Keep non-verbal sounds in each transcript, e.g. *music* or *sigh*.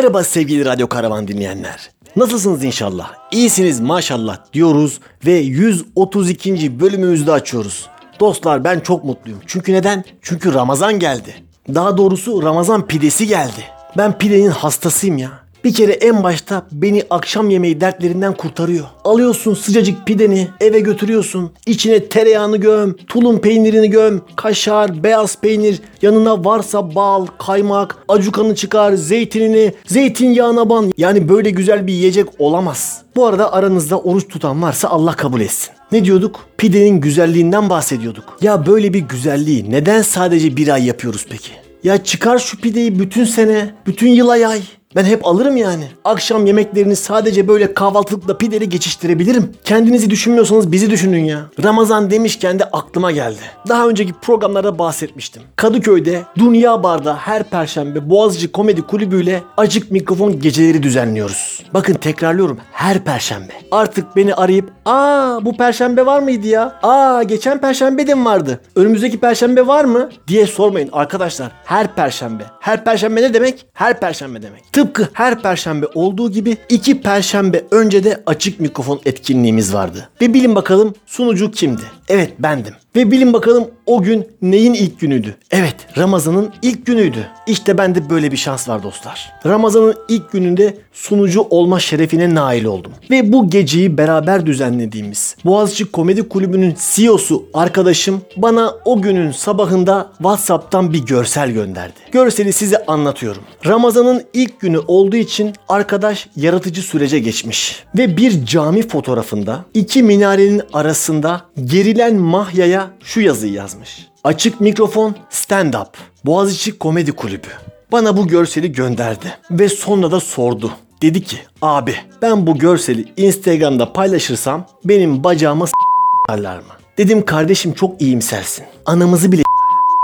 Merhaba sevgili Radyo Karavan dinleyenler. Nasılsınız inşallah? İyisiniz maşallah diyoruz ve 132. bölümümüzde açıyoruz. Dostlar ben çok mutluyum. Çünkü neden? Çünkü Ramazan geldi. Daha doğrusu Ramazan pidesi geldi. Ben pidenin hastasıyım ya. Bir kere en başta beni akşam yemeği dertlerinden kurtarıyor. Alıyorsun sıcacık pideni eve götürüyorsun. İçine tereyağını göm, tulum peynirini göm, kaşar, beyaz peynir, yanına varsa bal, kaymak, acukanı çıkar, zeytinini, zeytinyağına ban. Yani böyle güzel bir yiyecek olamaz. Bu arada aranızda oruç tutan varsa Allah kabul etsin. Ne diyorduk? Pidenin güzelliğinden bahsediyorduk. Ya böyle bir güzelliği neden sadece bir ay yapıyoruz peki? Ya çıkar şu pideyi bütün sene, bütün yıla yay. Ben hep alırım yani. Akşam yemeklerini sadece böyle kahvaltılıkla pideli geçiştirebilirim. Kendinizi düşünmüyorsanız bizi düşünün ya. Ramazan demişken de aklıma geldi. Daha önceki programlarda bahsetmiştim. Kadıköy'de Dünya Bar'da her perşembe Boğaziçi Komedi Kulübü ile açık mikrofon geceleri düzenliyoruz. Bakın tekrarlıyorum her perşembe. Artık beni arayıp ''Aa bu perşembe var mıydı ya? Aa geçen perşembe de mi vardı? Önümüzdeki perşembe var mı?'' diye sormayın arkadaşlar. Her perşembe. Her perşembe ne demek? Her perşembe demek. Tıpkı her perşembe olduğu gibi iki perşembe önce de açık mikrofon etkinliğimiz vardı. Ve bilin bakalım sunucu kimdi? Evet bendim. Ve bilin bakalım o gün neyin ilk günüydü? Evet Ramazan'ın ilk günüydü. İşte bende böyle bir şans var dostlar. Ramazan'ın ilk gününde sunucu olma şerefine nail oldum. Ve bu geceyi beraber düzenlediğimiz Boğaziçi Komedi Kulübü'nün CEO'su arkadaşım bana o günün sabahında WhatsApp'tan bir görsel gönderdi. Görseli size anlatıyorum. Ramazan'ın ilk günü olduğu için arkadaş yaratıcı sürece geçmiş. Ve bir cami fotoğrafında iki minarenin arasında gerilen mahyaya şu yazıyı yazmış. Açık mikrofon stand up. Boğaziçi Komedi Kulübü. Bana bu görseli gönderdi ve sonra da sordu. Dedi ki abi ben bu görseli Instagram'da paylaşırsam benim bacağıma s**arlar mı? Dedim kardeşim çok iyimsersin. Anamızı bile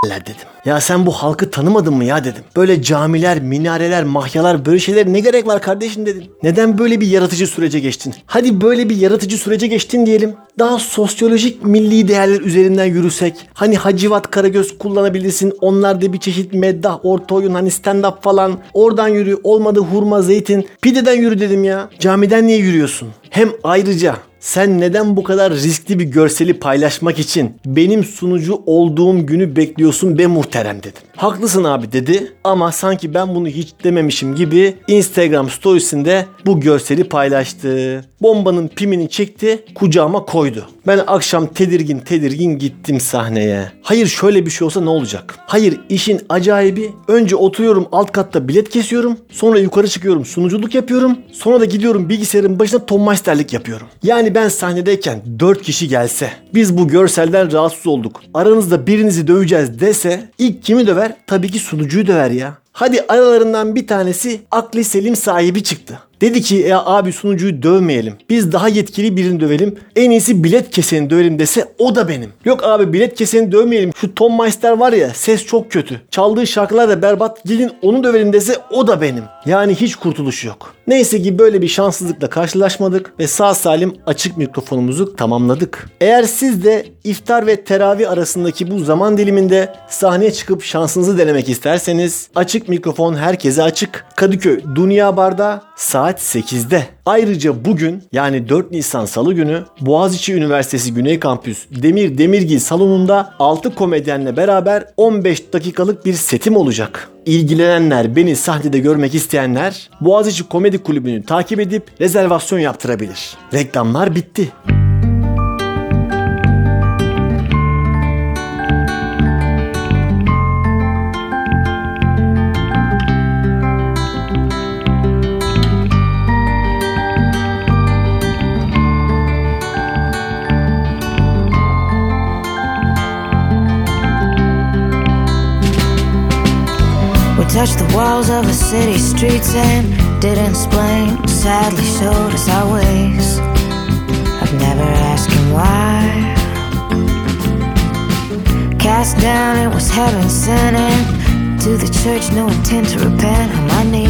dedim. Ya sen bu halkı tanımadın mı ya dedim. Böyle camiler, minareler, mahyalar böyle şeyler ne gerek var kardeşim dedim. Neden böyle bir yaratıcı sürece geçtin? Hadi böyle bir yaratıcı sürece geçtin diyelim. Daha sosyolojik milli değerler üzerinden yürüsek. Hani Hacivat Karagöz kullanabilirsin. Onlar da bir çeşit meddah, orta oyun hani stand up falan. Oradan yürü. Olmadı hurma, zeytin. Pideden yürü dedim ya. Camiden niye yürüyorsun? Hem ayrıca sen neden bu kadar riskli bir görseli paylaşmak için benim sunucu olduğum günü bekliyorsun be muhterem dedim. Haklısın abi dedi ama sanki ben bunu hiç dememişim gibi Instagram storiesinde bu görseli paylaştı. Bombanın pimini çekti kucağıma koydu. Ben akşam tedirgin tedirgin gittim sahneye. Hayır şöyle bir şey olsa ne olacak? Hayır işin acayibi önce oturuyorum alt katta bilet kesiyorum. Sonra yukarı çıkıyorum sunuculuk yapıyorum. Sonra da gidiyorum bilgisayarın başına Tom Meister'lik yapıyorum. Yani ben sahnedeyken 4 kişi gelse biz bu görselden rahatsız olduk. Aranızda birinizi döveceğiz dese ilk kimi döver? Tabii ki sunucuyu döver ya. Hadi aralarından bir tanesi akli selim sahibi çıktı. Dedi ki ya abi sunucuyu dövmeyelim. Biz daha yetkili birini dövelim. En iyisi bilet keseni dövelim dese o da benim. Yok abi bilet keseni dövmeyelim. Şu Tom Meister var ya ses çok kötü. Çaldığı şarkılar da berbat. Gidin onu dövelim dese o da benim. Yani hiç kurtuluş yok. Neyse ki böyle bir şanssızlıkla karşılaşmadık ve sağ salim açık mikrofonumuzu tamamladık. Eğer siz de iftar ve teravih arasındaki bu zaman diliminde sahneye çıkıp şansınızı denemek isterseniz açık mikrofon herkese açık. Kadıköy Dünya Bar'da saat 8'de. Ayrıca bugün yani 4 Nisan Salı günü Boğaziçi Üniversitesi Güney Kampüs Demir Demirgil salonunda 6 komedyenle beraber 15 dakikalık bir setim olacak. İlgilenenler, beni sahnede görmek isteyenler Boğaziçi Komedi Kulübü'nü takip edip rezervasyon yaptırabilir. Reklamlar bitti. Touched the walls of a city streets and didn't explain. Sadly showed us our ways. I've never asked him why. Cast down, it was heaven sent in. To the church, no intent to repent on my knees.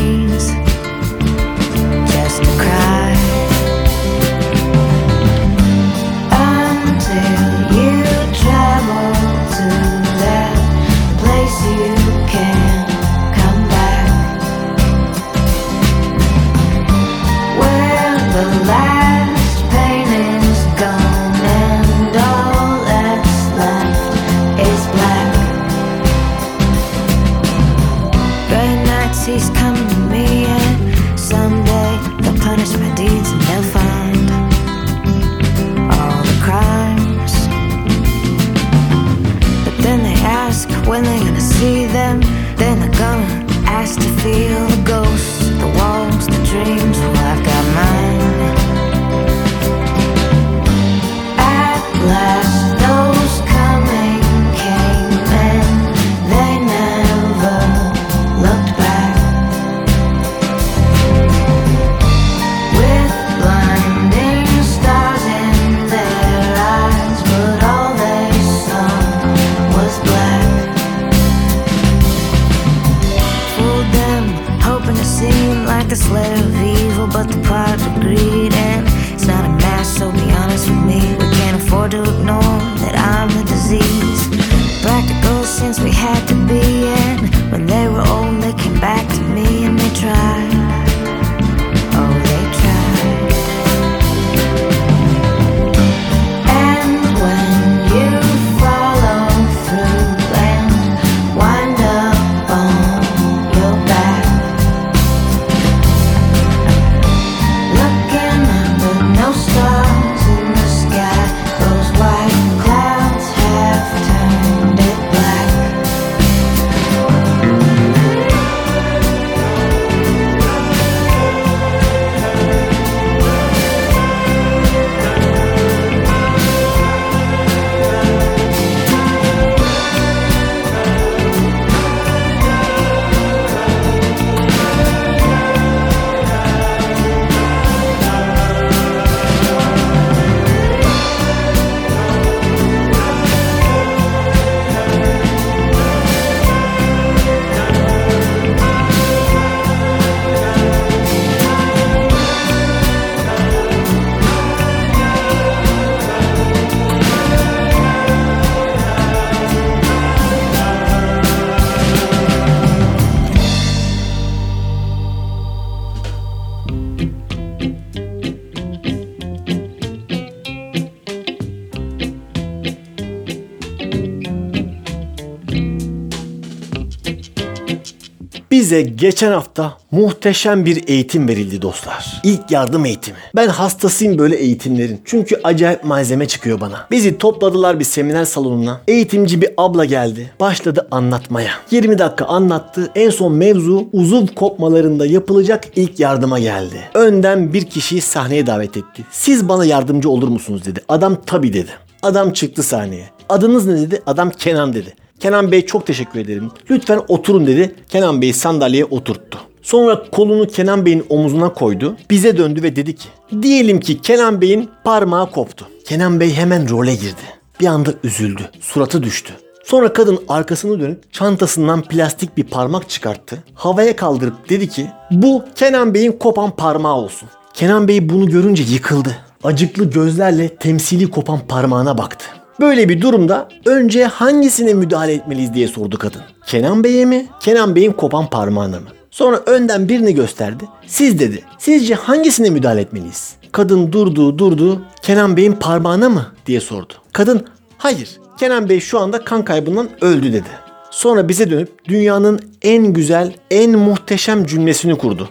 Bize geçen hafta muhteşem bir eğitim verildi dostlar. İlk yardım eğitimi. Ben hastasıyım böyle eğitimlerin. Çünkü acayip malzeme çıkıyor bana. Bizi topladılar bir seminer salonuna. Eğitimci bir abla geldi. Başladı anlatmaya. 20 dakika anlattı. En son mevzu uzuv kopmalarında yapılacak ilk yardıma geldi. Önden bir kişiyi sahneye davet etti. Siz bana yardımcı olur musunuz dedi. Adam tabii dedi. Adam çıktı sahneye. Adınız ne dedi? Adam Kenan dedi. Kenan Bey çok teşekkür ederim. Lütfen oturun dedi. Kenan Bey sandalyeye oturttu. Sonra kolunu Kenan Bey'in omuzuna koydu. Bize döndü ve dedi ki diyelim ki Kenan Bey'in parmağı koptu. Kenan Bey hemen role girdi. Bir anda üzüldü. Suratı düştü. Sonra kadın arkasını dönüp çantasından plastik bir parmak çıkarttı. Havaya kaldırıp dedi ki bu Kenan Bey'in kopan parmağı olsun. Kenan Bey bunu görünce yıkıldı. Acıklı gözlerle temsili kopan parmağına baktı. Böyle bir durumda önce hangisine müdahale etmeliyiz diye sordu kadın. Kenan Bey'e mi? Kenan Bey'in kopan parmağına mı? Sonra önden birini gösterdi. Siz dedi. Sizce hangisine müdahale etmeliyiz? Kadın durdu durdu. Kenan Bey'in parmağına mı diye sordu. Kadın hayır. Kenan Bey şu anda kan kaybından öldü dedi. Sonra bize dönüp dünyanın en güzel, en muhteşem cümlesini kurdu.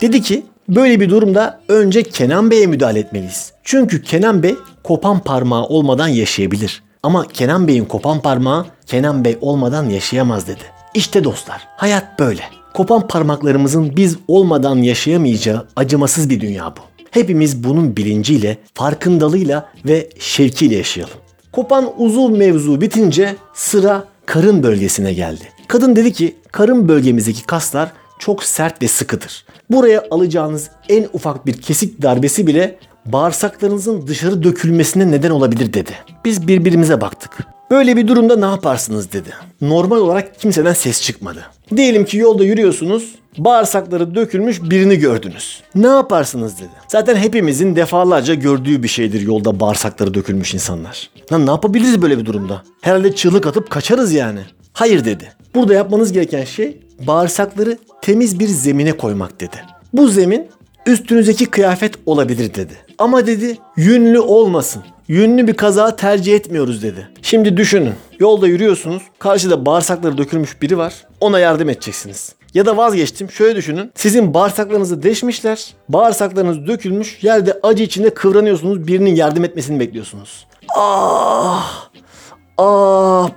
Dedi ki böyle bir durumda önce Kenan Bey'e müdahale etmeliyiz. Çünkü Kenan Bey kopan parmağı olmadan yaşayabilir. Ama Kenan Bey'in kopan parmağı Kenan Bey olmadan yaşayamaz dedi. İşte dostlar hayat böyle. Kopan parmaklarımızın biz olmadan yaşayamayacağı acımasız bir dünya bu. Hepimiz bunun bilinciyle, farkındalığıyla ve şevkiyle yaşayalım. Kopan uzuv mevzu bitince sıra karın bölgesine geldi. Kadın dedi ki karın bölgemizdeki kaslar çok sert ve sıkıdır. Buraya alacağınız en ufak bir kesik darbesi bile bağırsaklarınızın dışarı dökülmesine neden olabilir dedi. Biz birbirimize baktık. Böyle bir durumda ne yaparsınız dedi. Normal olarak kimseden ses çıkmadı. Diyelim ki yolda yürüyorsunuz, bağırsakları dökülmüş birini gördünüz. Ne yaparsınız dedi. Zaten hepimizin defalarca gördüğü bir şeydir yolda bağırsakları dökülmüş insanlar. Lan ne yapabiliriz böyle bir durumda? Herhalde çığlık atıp kaçarız yani. Hayır dedi. Burada yapmanız gereken şey bağırsakları temiz bir zemine koymak dedi. Bu zemin üstünüzdeki kıyafet olabilir dedi. Ama dedi yünlü olmasın. Yünlü bir kazağı tercih etmiyoruz dedi. Şimdi düşünün. Yolda yürüyorsunuz. Karşıda bağırsakları dökülmüş biri var. Ona yardım edeceksiniz. Ya da vazgeçtim. Şöyle düşünün. Sizin bağırsaklarınızı deşmişler. Bağırsaklarınız dökülmüş. Yerde acı içinde kıvranıyorsunuz. Birinin yardım etmesini bekliyorsunuz. Ah! Ah!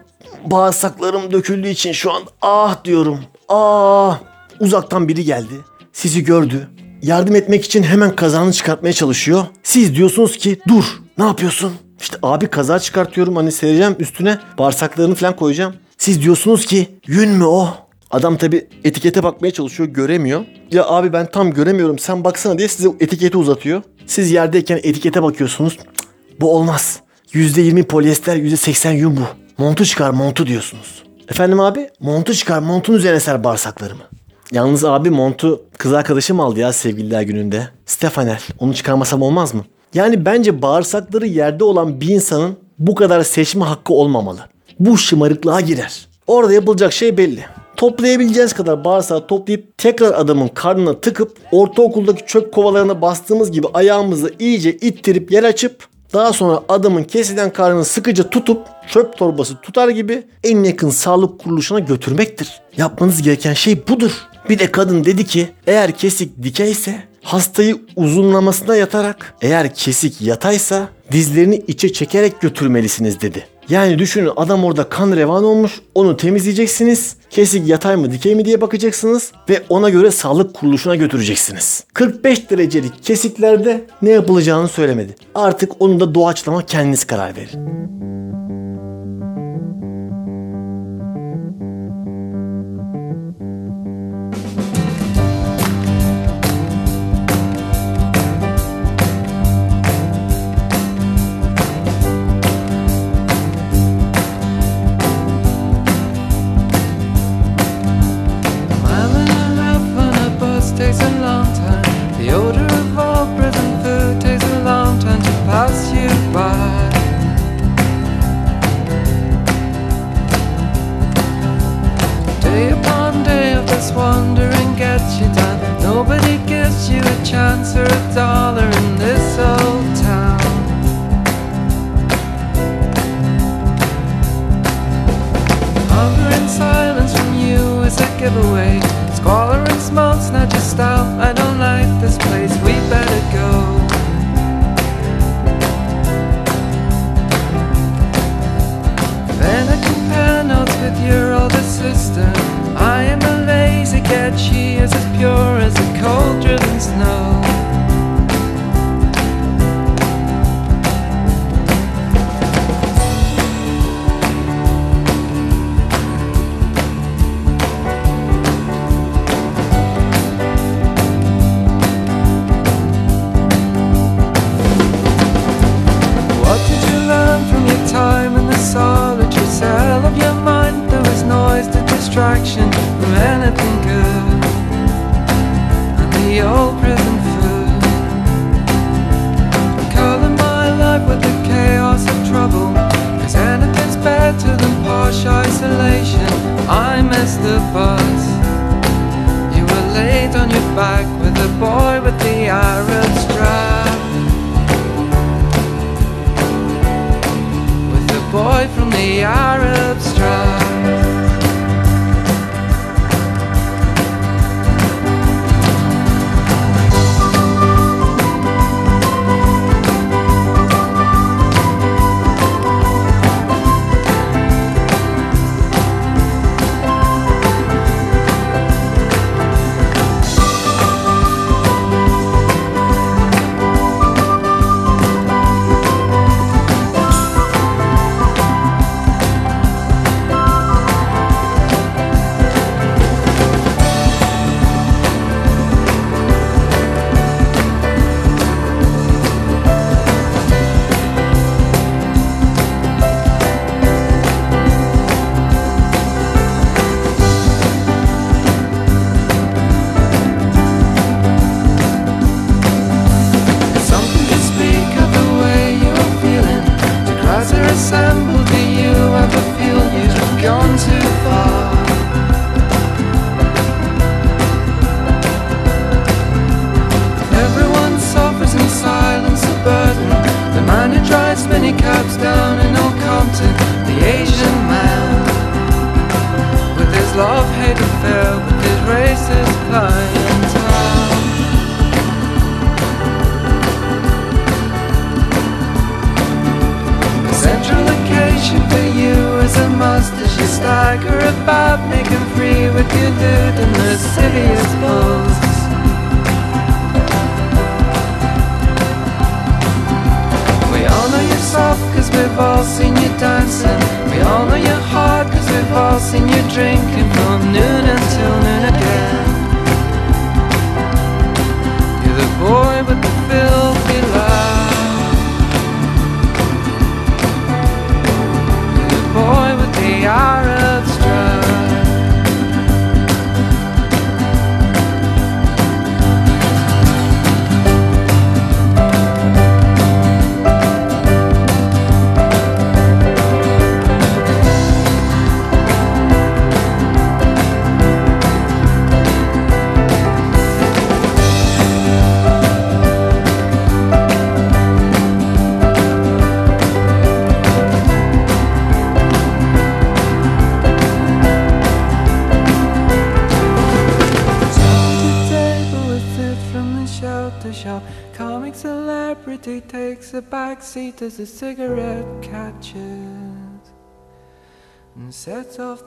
Bağırsaklarım döküldüğü için şu an ah diyorum. Ah! Uzaktan biri geldi. Sizi gördü. Yardım etmek için hemen kazağını çıkartmaya çalışıyor. Siz diyorsunuz ki dur ne yapıyorsun? İşte abi kaza çıkartıyorum hani sereceğim üstüne bağırsaklarını falan koyacağım. Siz diyorsunuz ki yün mü o? Adam tabi etikete bakmaya çalışıyor göremiyor. Ya abi ben tam göremiyorum sen baksana diye size etiketi uzatıyor. Siz yerdeyken etikete bakıyorsunuz. Bu olmaz. %20 polyester %80 yün bu. Montu çıkar montu diyorsunuz. Efendim abi montu çıkar montun üzerine ser bağırsaklarımı. Yalnız abi montu kız arkadaşım aldı ya sevgililer gününde. Stefanel. Onu çıkarmasam olmaz mı? Yani bence bağırsakları yerde olan bir insanın bu kadar seçme hakkı olmamalı. Bu şımarıklığa girer. Orada yapılacak şey belli. Toplayabileceğiniz kadar bağırsağı toplayıp tekrar adamın karnına tıkıp ortaokuldaki çöp kovalarına bastığımız gibi ayağımızı iyice ittirip yer açıp daha sonra adamın kesilen karnını sıkıca tutup çöp torbası tutar gibi en yakın sağlık kuruluşuna götürmektir. Yapmanız gereken şey budur. Bir de kadın dedi ki eğer kesik dikeyse hastayı uzunlamasına yatarak eğer kesik yataysa dizlerini içe çekerek götürmelisiniz dedi. Yani düşünün adam orada kan revan olmuş onu temizleyeceksiniz. Kesik yatay mı dikey mi diye bakacaksınız ve ona göre sağlık kuruluşuna götüreceksiniz. 45 derecelik kesiklerde ne yapılacağını söylemedi. Artık onu da doğaçlama kendiniz karar verin. I am a lazy cat. She is as pure as a cold-driven snow.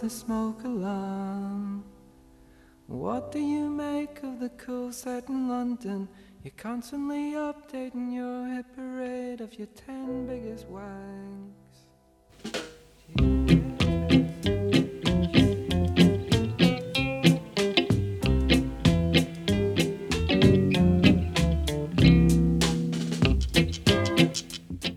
The smoke alarm. What do you make of the cool set in London? You're constantly updating your hit parade of your ten biggest wanks.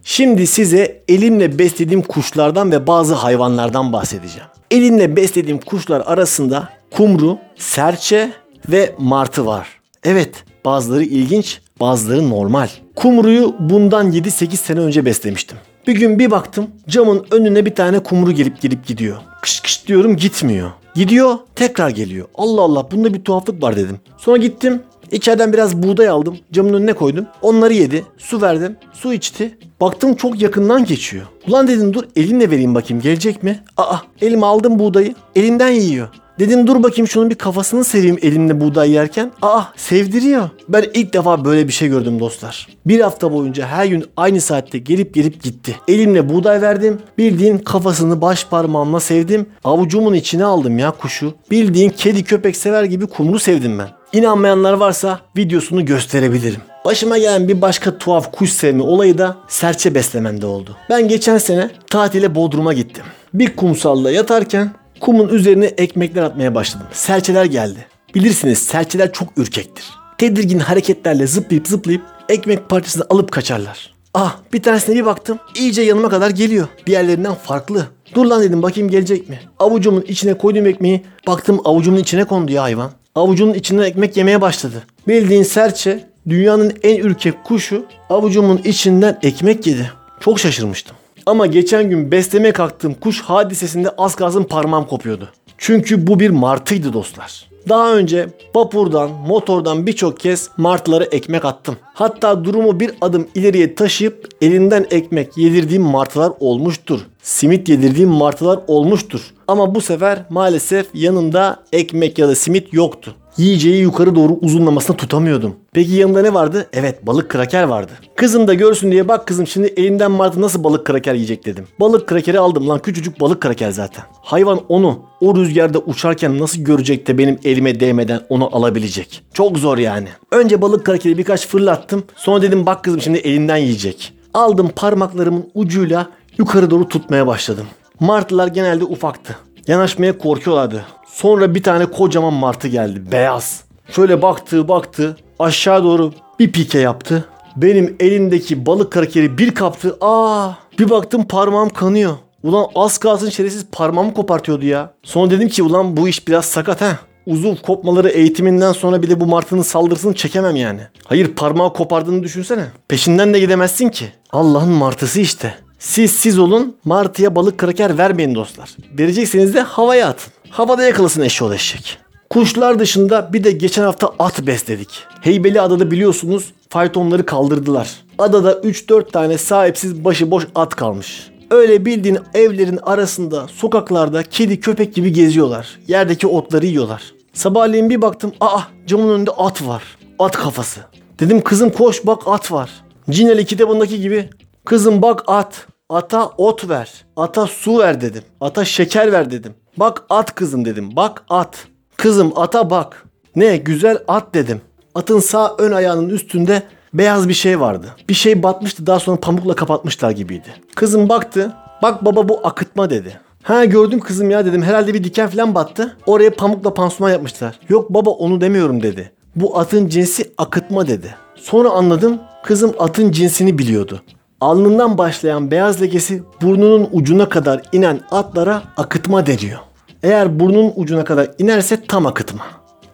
Şimdi size elimle beslediğim kuşlardan ve bazı hayvanlardan bahsedeceğim. Elimle beslediğim kuşlar arasında kumru, serçe ve martı var. Evet, bazıları ilginç, bazıları normal. Kumruyu bundan 7-8 sene önce beslemiştim. Bir gün bir baktım camın önüne bir tane kumru gelip gelip gidiyor. Kış kış diyorum gitmiyor. Gidiyor tekrar geliyor. Allah Allah bunda bir tuhaflık var dedim. Sonra gittim İçeriden biraz buğday aldım. Camın önüne koydum. Onları yedi. Su verdim. Su içti. Baktım çok yakından geçiyor. Ulan dedim dur elimle vereyim bakayım gelecek mi? Aa elime aldım buğdayı. Elimden yiyor. Dedim dur bakayım şunun bir kafasını seveyim elimle buğday yerken. Aa sevdiriyor. Ben ilk defa böyle bir şey gördüm dostlar. Bir hafta boyunca her gün aynı saatte gelip gelip gitti. Elimle buğday verdim. Bildiğin kafasını baş parmağımla sevdim. Avucumun içine aldım ya kuşu. Bildiğin kedi köpek sever gibi kumru sevdim ben. İnanmayanlar varsa videosunu gösterebilirim. Başıma gelen bir başka tuhaf kuş sevme olayı da serçe beslememde oldu. Ben geçen sene tatile Bodrum'a gittim. Bir kumsalda yatarken kumun üzerine ekmekler atmaya başladım. Serçeler geldi. Bilirsiniz serçeler çok ürkektir. Tedirgin hareketlerle zıplayıp zıplayıp ekmek parçasını alıp kaçarlar. Ah bir tanesine bir baktım iyice yanıma kadar geliyor. Diğerlerinden farklı. Dur lan dedim bakayım gelecek mi? Avucumun içine koyduğum ekmeği baktım avucumun içine kondu ya hayvan. Avucunun içinden ekmek yemeye başladı. Bildiğin serçe dünyanın en ürkek kuşu avucumun içinden ekmek yedi. Çok şaşırmıştım. Ama geçen gün beslemeye kalktığım kuş hadisesinde az kalsın parmağım kopuyordu. Çünkü bu bir martıydı dostlar. Daha önce vapurdan, motordan birçok kez martılara ekmek attım. Hatta durumu bir adım ileriye taşıyıp elinden ekmek yedirdiğim martılar olmuştur. Simit yedirdiğim martılar olmuştur. Ama bu sefer maalesef yanında ekmek ya da simit yoktu. Yiyeceği yukarı doğru uzunlamasına tutamıyordum. Peki yanında ne vardı? Evet balık kraker vardı. Kızım da görsün diye bak kızım şimdi elinden martı nasıl balık kraker yiyecek dedim. Balık krakeri aldım lan küçücük balık kraker zaten. Hayvan onu o rüzgarda uçarken nasıl görecek de benim elime değmeden onu alabilecek. Çok zor yani. Önce balık krakeri birkaç fırlattım. Sonra dedim bak kızım şimdi elinden yiyecek. Aldım parmaklarımın ucuyla yukarı doğru tutmaya başladım. Martılar genelde ufaktı. Yanaşmaya korkuyorlardı. Sonra bir tane kocaman martı geldi. Beyaz. Şöyle baktı baktı. Aşağı doğru bir pike yaptı. Benim elimdeki balık krakeri bir kaptı. Aa, bir baktım parmağım kanıyor. Ulan az kalsın şerefsiz parmağımı kopartıyordu ya. Sonra dedim ki ulan bu iş biraz sakat ha. Uzuv kopmaları eğitiminden sonra bir de bu martının saldırısını çekemem yani. Hayır parmağı kopardığını düşünsene. Peşinden de gidemezsin ki. Allah'ın martısı işte. Siz siz olun martıya balık kraker vermeyin dostlar. Verecekseniz de havaya atın. Havada yakalasın eşşoğlu eşek. Kuşlar dışında bir de geçen hafta at besledik. Heybeli Adada biliyorsunuz faytonları kaldırdılar. Adada 3-4 tane sahipsiz başıboş at kalmış. Öyle bildiğin evlerin arasında, sokaklarda kedi köpek gibi geziyorlar. Yerdeki otları yiyorlar. Sabahleyin bir baktım, aa camın önünde at var. At kafası. Dedim kızım koş bak at var. Cineli kitabındaki gibi kızım bak at. Ata ot ver. Ata su ver dedim. Ata şeker ver dedim. Bak at kızım dedim. Bak at. Kızım ata bak. Ne güzel at dedim. Atın sağ ön ayağının üstünde beyaz bir şey vardı. Bir şey batmıştı daha sonra pamukla kapatmışlar gibiydi. Kızım baktı. Bak baba bu akıtma dedi. Ha gördüm kızım ya dedim. Herhalde bir diken falan battı. Oraya pamukla pansuman yapmışlar. Yok baba onu demiyorum dedi. Bu atın cinsi akıtma dedi. Sonra anladım kızım atın cinsini biliyordu. Alnından başlayan beyaz lekesi burnunun ucuna kadar inen atlara akıtma deniyor. Eğer burnun ucuna kadar inerse tam akıtma.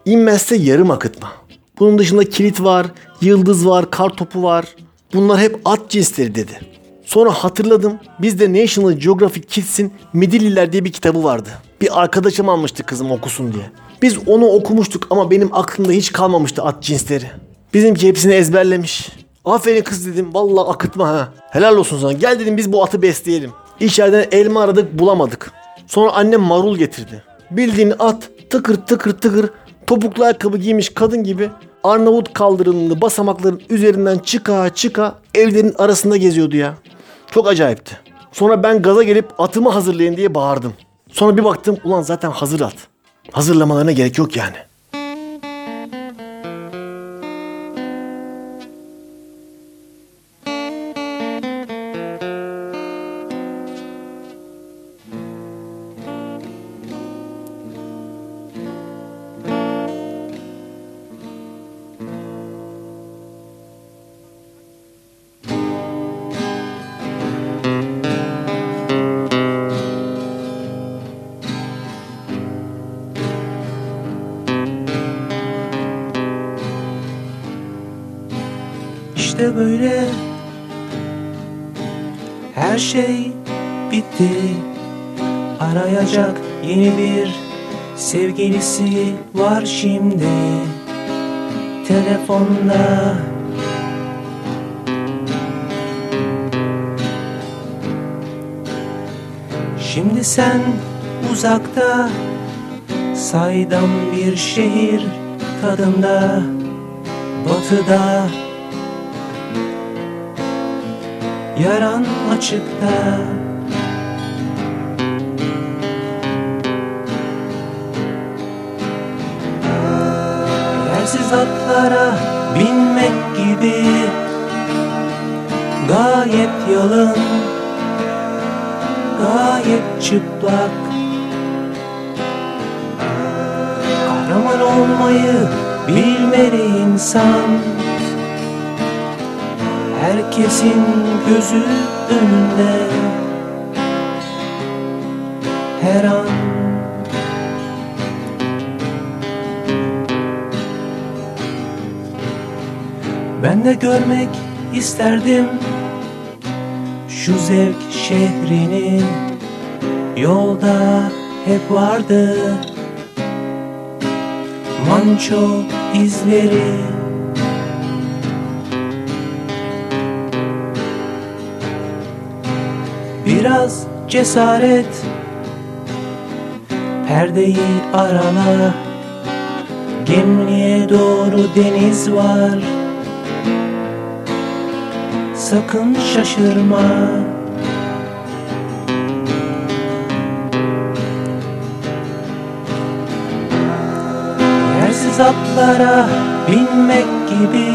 İnmezse yarım akıtma. Bunun dışında kilit var, yıldız var, kar topu var. Bunlar hep at cinsleri dedi. Sonra hatırladım. Bizde National Geographic Kids'in Midilliler diye bir kitabı vardı. Bir arkadaşım almıştı kızım okusun diye. Biz onu okumuştuk ama benim aklımda hiç kalmamıştı at cinsleri. Bizimki hepsini ezberlemiş. Aferin kız dedim. Vallahi akıtma ha. Helal olsun sana. Gel dedim biz bu atı besleyelim. İçeriden elma aradık bulamadık. Sonra annem marul getirdi. Bildiğin at tıkır tıkır tıkır topuklu ayakkabı giymiş kadın gibi Arnavut kaldırımlı basamakların üzerinden çıka çıka evlerin arasında geziyordu ya. Çok acayipti. Sonra ben gaza gelip atımı hazırlayın diye bağırdım. Sonra bir baktım ulan zaten hazır at. Hazırlamalarına gerek yok yani. Var şimdi Telefonda? Şimdi sen uzakta Saydam bir şehir tadında Batıda Yaran açıkta Yersiz atlara binmek gibi. Gayet yalın Gayet çıplak. Kahraman olmayı bilmeli insan. Herkesin gözü önünde. Her an Ben de görmek isterdim Şu zevk şehrini. Yolda hep vardı Manço izleri. Biraz cesaret Perdeyi arala Gemliğe doğru deniz var Sakın şaşırma. Yersiz atlara binmek gibi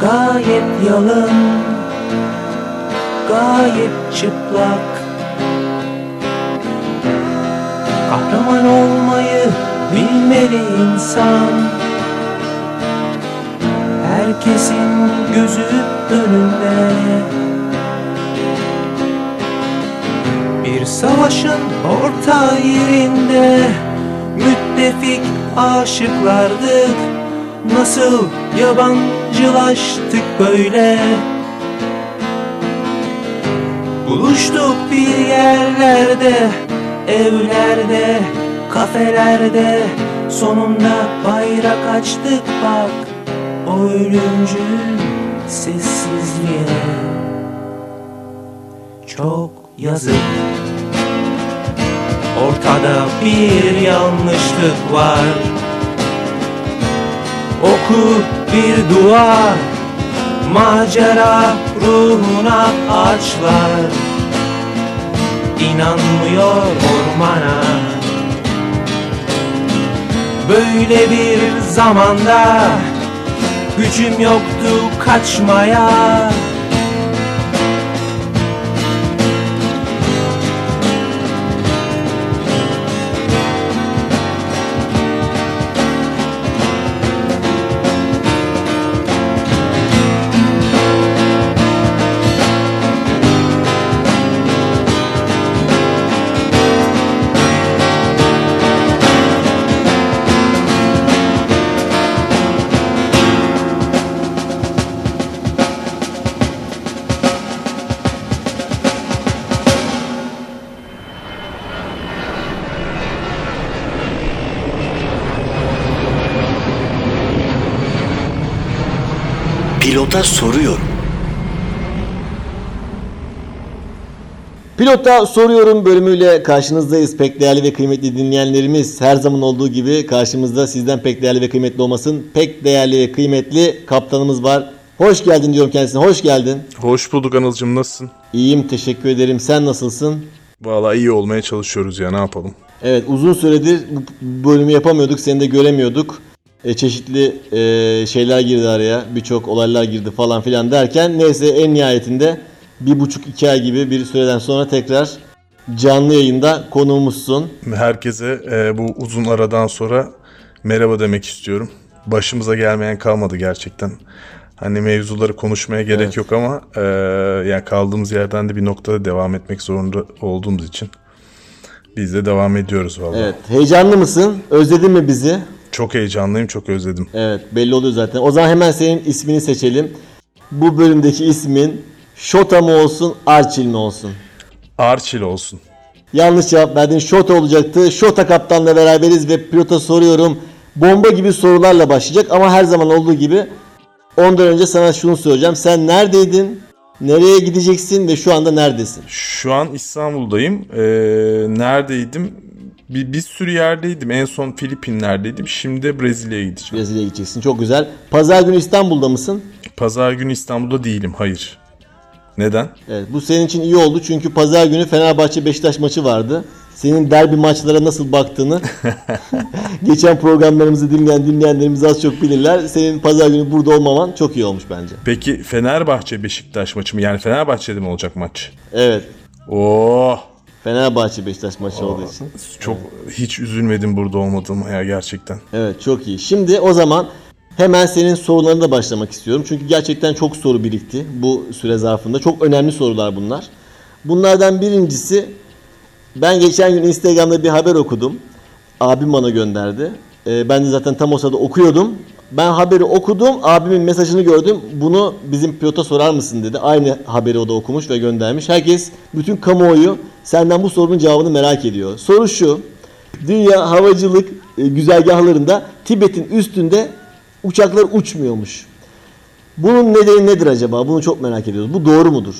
Gayet yalın gayet çıplak. Kahraman olmayı bilmeli insan Herkesin gözü önünde. Bir savaşın orta yerinde Müttefik aşıklardık. Nasıl yabancılaştık böyle? Buluştuk bir yerlerde, evlerde Kafelerde. Sonunda bayrak açtık bak O ölümcül sessizliğe Çok yazık. Ortada bir yanlışlık var. Oku bir dua Macera ruhuna açlar. İnanmıyor ormana. Böyle bir zamanda Gücüm yoktu kaçmaya Pilota soruyorum. Pilota soruyorum bölümüyle karşınızdayız. Pek değerli ve kıymetli dinleyenlerimiz her zaman olduğu gibi karşımızda sizden pek değerli ve kıymetli olmasın. Pek değerli ve kıymetli kaptanımız var. Hoş geldin diyorum kendisine. Hoş geldin. Hoş bulduk Anılcım nasılsın? İyiyim teşekkür ederim. Sen nasılsın? Vallahi iyi olmaya çalışıyoruz ya ne yapalım. Evet uzun süredir bu bölümü yapamıyorduk. Seni de göremiyorduk. E, çeşitli e, şeyler girdi araya. Birçok olaylar girdi falan filan derken neyse en nihayetinde bir buçuk iki ay gibi bir süreden sonra tekrar canlı yayında konuğumuzsun. Herkese e, bu uzun aradan sonra merhaba demek istiyorum. Başımıza gelmeyen kalmadı gerçekten. Hani mevzuları konuşmaya gerek Evet. yok ama e, yani kaldığımız yerden de bir noktada devam etmek zorunda olduğumuz için biz de devam ediyoruz vallahi. Evet heyecanlı mısın? Özledin mi bizi? Çok heyecanlıyım, çok özledim. Evet belli oluyor zaten. O zaman hemen senin ismini seçelim. Bu bölümdeki ismin Şota mı olsun Arçil mi olsun? Arçil olsun. Yanlış cevap verdin. Şota olacaktı. Şota kaptanla beraberiz ve pilota soruyorum. Bomba gibi sorularla başlayacak ama her zaman olduğu gibi ondan önce sana şunu soracağım. Sen neredeydin? Nereye gideceksin ve şu anda neredesin? Şu an İstanbul'dayım. E, neredeydim? Bir, bir sürü yerdeydim. En son Filipinler'deydim. Şimdi Brezilya'ya gideceğim. Brezilya'ya gideceksin. Çok güzel. Pazar günü İstanbul'da mısın? Pazar günü İstanbul'da değilim. Hayır. Neden? Evet, bu senin için iyi oldu çünkü pazar günü Fenerbahçe Beşiktaş maçı vardı. Senin derbi maçlara nasıl baktığını *laughs* geçen programlarımızı dinleyen dinleyenlerimiz az çok bilirler. Senin pazar günü burada olmaman çok iyi olmuş bence. Peki Fenerbahçe Beşiktaş maçı mı? Yani Fenerbahçe'de mi olacak maç? Evet. Oo, Fenerbahçe Beşiktaş maçı olduğu için. çok hiç üzülmedim burada olmadığıma ya gerçekten. Evet çok iyi. Şimdi o zaman hemen senin sorularına da başlamak istiyorum. Çünkü gerçekten çok soru birikti bu süre zarfında. Çok önemli sorular bunlar. Bunlardan birincisi ben geçen gün Instagram'da bir haber okudum. Abim bana gönderdi. Ee, ben de zaten tam o sırada okuyordum. Ben haberi okudum. Abimin mesajını gördüm. Bunu bizim pilota sorar mısın dedi. Aynı haberi o da okumuş ve göndermiş. Herkes, bütün kamuoyu senden bu sorunun cevabını merak ediyor. Soru şu. Dünya havacılık e, güzergahlarında Tibet'in üstünde uçaklar uçmuyormuş. Bunun nedeni nedir acaba? Bunu çok merak ediyoruz. Bu doğru mudur?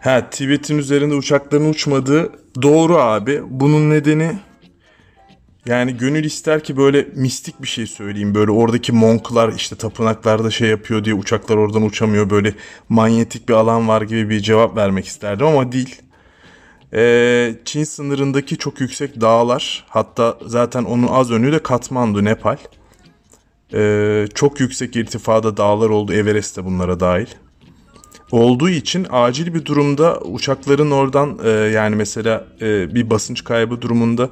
Ha Tibet'in üzerinde uçakların uçmadığı doğru abi. Bunun nedeni yani gönül ister ki böyle mistik bir şey söyleyeyim. Böyle oradaki monklar işte tapınaklarda şey yapıyor diye uçaklar oradan uçamıyor. Böyle manyetik bir alan var gibi bir cevap vermek isterdim ama değil. Ee, Çin sınırındaki çok yüksek dağlar hatta zaten onun az önü de Katmandu, Nepal. Ee, çok yüksek irtifada dağlar oldu. Everest de bunlara dahil olduğu için acil bir durumda uçakların oradan e, yani mesela e, bir basınç kaybı durumunda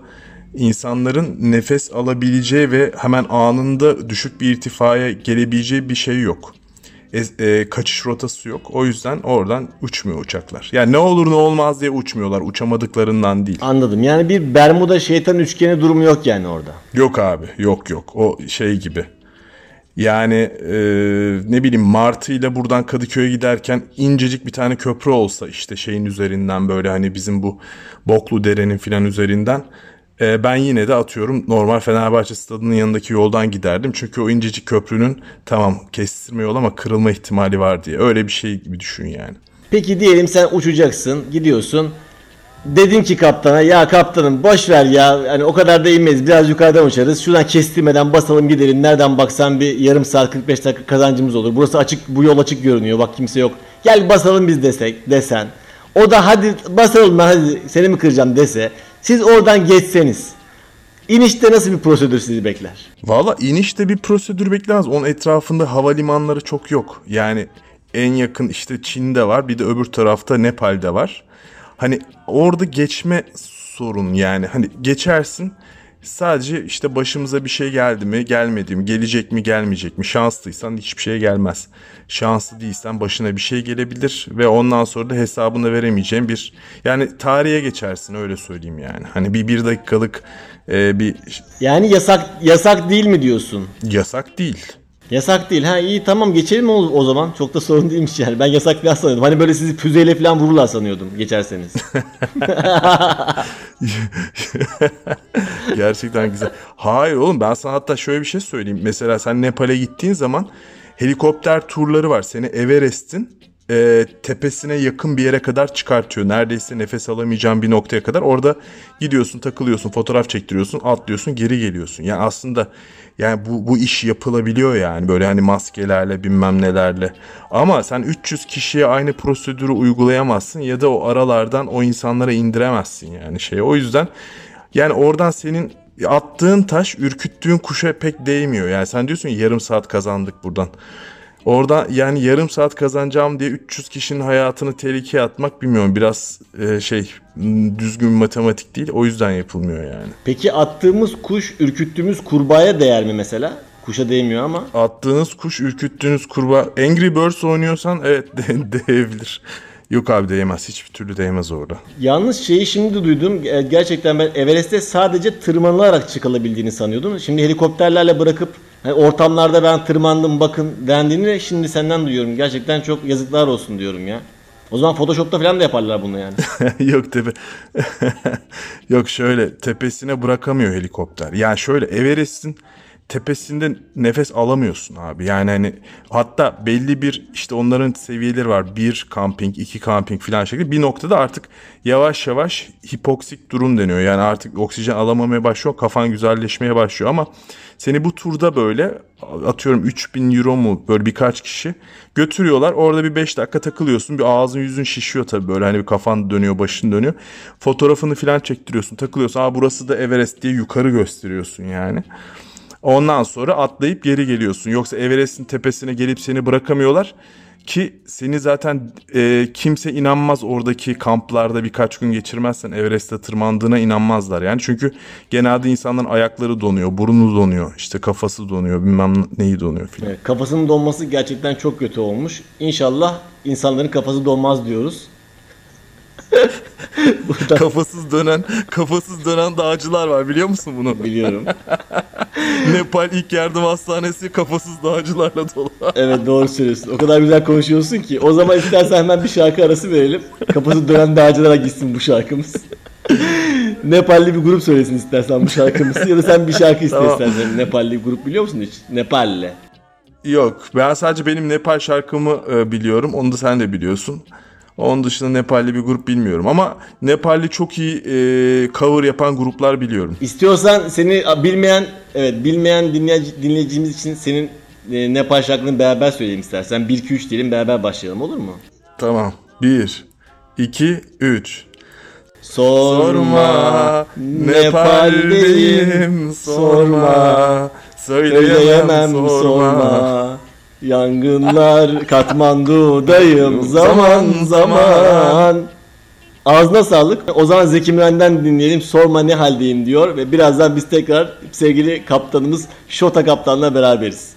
insanların nefes alabileceği ve hemen anında düşük bir irtifaya gelebileceği bir şey yok. E, e, kaçış rotası yok. O yüzden oradan uçmuyor uçaklar. Yani ne olur ne olmaz diye uçmuyorlar. Uçamadıklarından değil. Anladım. Yani bir Bermuda şeytan üçgeni durumu yok yani orada. Yok abi yok yok o şey gibi. Yani e, ne bileyim Martı ile buradan Kadıköy'e giderken incecik bir tane köprü olsa işte şeyin üzerinden böyle hani bizim bu Boklu Dere'nin filan üzerinden e, ben yine de atıyorum normal Fenerbahçe stadının yanındaki yoldan giderdim. Çünkü o incecik köprünün tamam kestirme yol ama kırılma ihtimali var diye. Öyle bir şey gibi düşün yani. Peki diyelim sen uçacaksın, gidiyorsun. Dedin ki kaptana ya kaptanım boş ver ya hani o kadar da inmeyiz biraz yukarıdan uçarız. Şuradan kestirmeden basalım gidelim. Nereden baksan bir yarım saat 45 dakika kazancımız olur. Burası açık bu yol açık görünüyor bak kimse yok. Gel basalım biz desek desen. O da hadi basalım ben hadi seni mi kıracağım dese. Siz oradan geçseniz. İnişte nasıl bir prosedür sizi bekler? Valla inişte bir prosedür beklemez. Onun etrafında havalimanları çok yok. Yani en yakın işte Çin'de var bir de öbür tarafta Nepal'de var. Hani orada geçme sorun yani. Hani geçersin sadece işte başımıza bir şey geldi mi gelmedi mi gelecek mi gelmeyecek mi şanslıysan hiçbir şey gelmez. Şanslı değilsen başına bir şey gelebilir ve ondan sonra da hesabını veremeyeceğin bir yani tarihe geçersin öyle söyleyeyim yani. Hani bir bir dakikalık e, bir Yani yasak yasak değil mi diyorsun? yasak değil. Yasak değil. Ha iyi tamam geçelim o, o zaman. Çok da sorun değilmiş yani. Ben yasak falan sanıyordum. Hani böyle sizi füzeyle falan vururlar sanıyordum geçerseniz. *laughs* Gerçekten güzel. Hayır oğlum ben sana hatta şöyle bir şey söyleyeyim. Mesela sen Nepal'e gittiğin zaman helikopter turları var. Seni Everest'in e, tepesine yakın bir yere kadar çıkartıyor. Neredeyse nefes alamayacağın bir noktaya kadar. Orada gidiyorsun, takılıyorsun, fotoğraf çektiriyorsun, atlıyorsun, geri geliyorsun. Yani aslında yani bu, bu iş yapılabiliyor yani böyle hani maskelerle bilmem nelerle. Ama sen 300 kişiye aynı prosedürü uygulayamazsın ya da o aralardan o insanlara indiremezsin yani şey. O yüzden yani oradan senin attığın taş ürküttüğün kuşa pek değmiyor. Yani sen diyorsun ya yarım saat kazandık buradan. Orada yani yarım saat kazanacağım diye 300 kişinin hayatını tehlikeye atmak bilmiyorum biraz e, şey düzgün matematik değil o yüzden yapılmıyor yani. Peki attığımız kuş ürküttüğümüz kurbağaya değer mi mesela? Kuşa değmiyor ama. Attığınız kuş ürküttüğünüz kurbağa Angry Birds oynuyorsan evet *laughs* de, değebilir. Yok abi değmez hiçbir türlü değmez orada. Yalnız şeyi şimdi duydum. E, Gerçekten ben Everest'e sadece tırmanılarak çıkılabildiğini sanıyordum. Şimdi helikopterlerle bırakıp hani ortamlarda ben tırmandım bakın dendiğini şimdi senden duyuyorum. Gerçekten çok yazıklar olsun diyorum ya. O zaman Photoshop'ta falan da yaparlar bunu yani. *laughs* Yok tepe. *laughs* Yok şöyle tepesine bırakamıyor helikopter. Yani şöyle Everest'in tepesinde nefes alamıyorsun abi. Yani hani hatta belli bir işte onların seviyeleri var. Bir kamping, iki kamping falan şekilde. Bir noktada artık yavaş yavaş hipoksik durum deniyor. Yani artık oksijen alamamaya başlıyor. Kafan güzelleşmeye başlıyor ama seni bu turda böyle atıyorum 3000 euro mu böyle birkaç kişi götürüyorlar. Orada bir 5 dakika takılıyorsun. Bir ağzın yüzün şişiyor tabii böyle hani bir kafan dönüyor başın dönüyor. Fotoğrafını falan çektiriyorsun takılıyorsun. Aa burası da Everest diye yukarı gösteriyorsun yani. Ondan sonra atlayıp geri geliyorsun. Yoksa Everest'in tepesine gelip seni bırakamıyorlar. Ki seni zaten e, kimse inanmaz oradaki kamplarda birkaç gün geçirmezsen Everest'te tırmandığına inanmazlar. Yani çünkü genelde insanların ayakları donuyor, burnu donuyor, işte kafası donuyor, bilmem neyi donuyor filan. Evet, kafasının donması gerçekten çok kötü olmuş. İnşallah insanların kafası donmaz diyoruz. Burada kafasız dönen, kafasız dönen dağcılar var biliyor musun bunu? biliyorum. *laughs* Nepal ilk yardım hastanesi kafasız dağcılarla dolu. Evet doğru söylüyorsun. O kadar güzel konuşuyorsun ki. O zaman istersen hemen bir şarkı arası verelim. Kafası dönen dağcılara gitsin bu şarkımız. Nepalli bir grup söylesin istersen bu şarkımızı ya da sen bir şarkı Tamam. istersen. Nepalli bir grup biliyor musun hiç? Nepalli. Yok ben sadece benim Nepal şarkımı e, biliyorum. Onu da sen de biliyorsun. Onun dışında Nepalli bir grup bilmiyorum. Ama Nepalli çok iyi e, cover yapan gruplar biliyorum. İstiyorsan seni bilmeyen evet bilmeyen dinleyici, dinleyicimiz için senin e, Nepal şarkını beraber söyleyelim istersen. 1 2 3 diyelim beraber başlayalım olur mu? Tamam. 1, 2, 3. Sorma Nepal'deyim sorma Söyleyemem sorma Yangınlar *laughs* Katmandu'dayım zaman zaman Ağzına sağlık. O zaman Zeki Müren'den dinleyelim. Sorma ne haldeyim diyor. Ve birazdan biz tekrar sevgili kaptanımız Şota kaptanla beraberiz.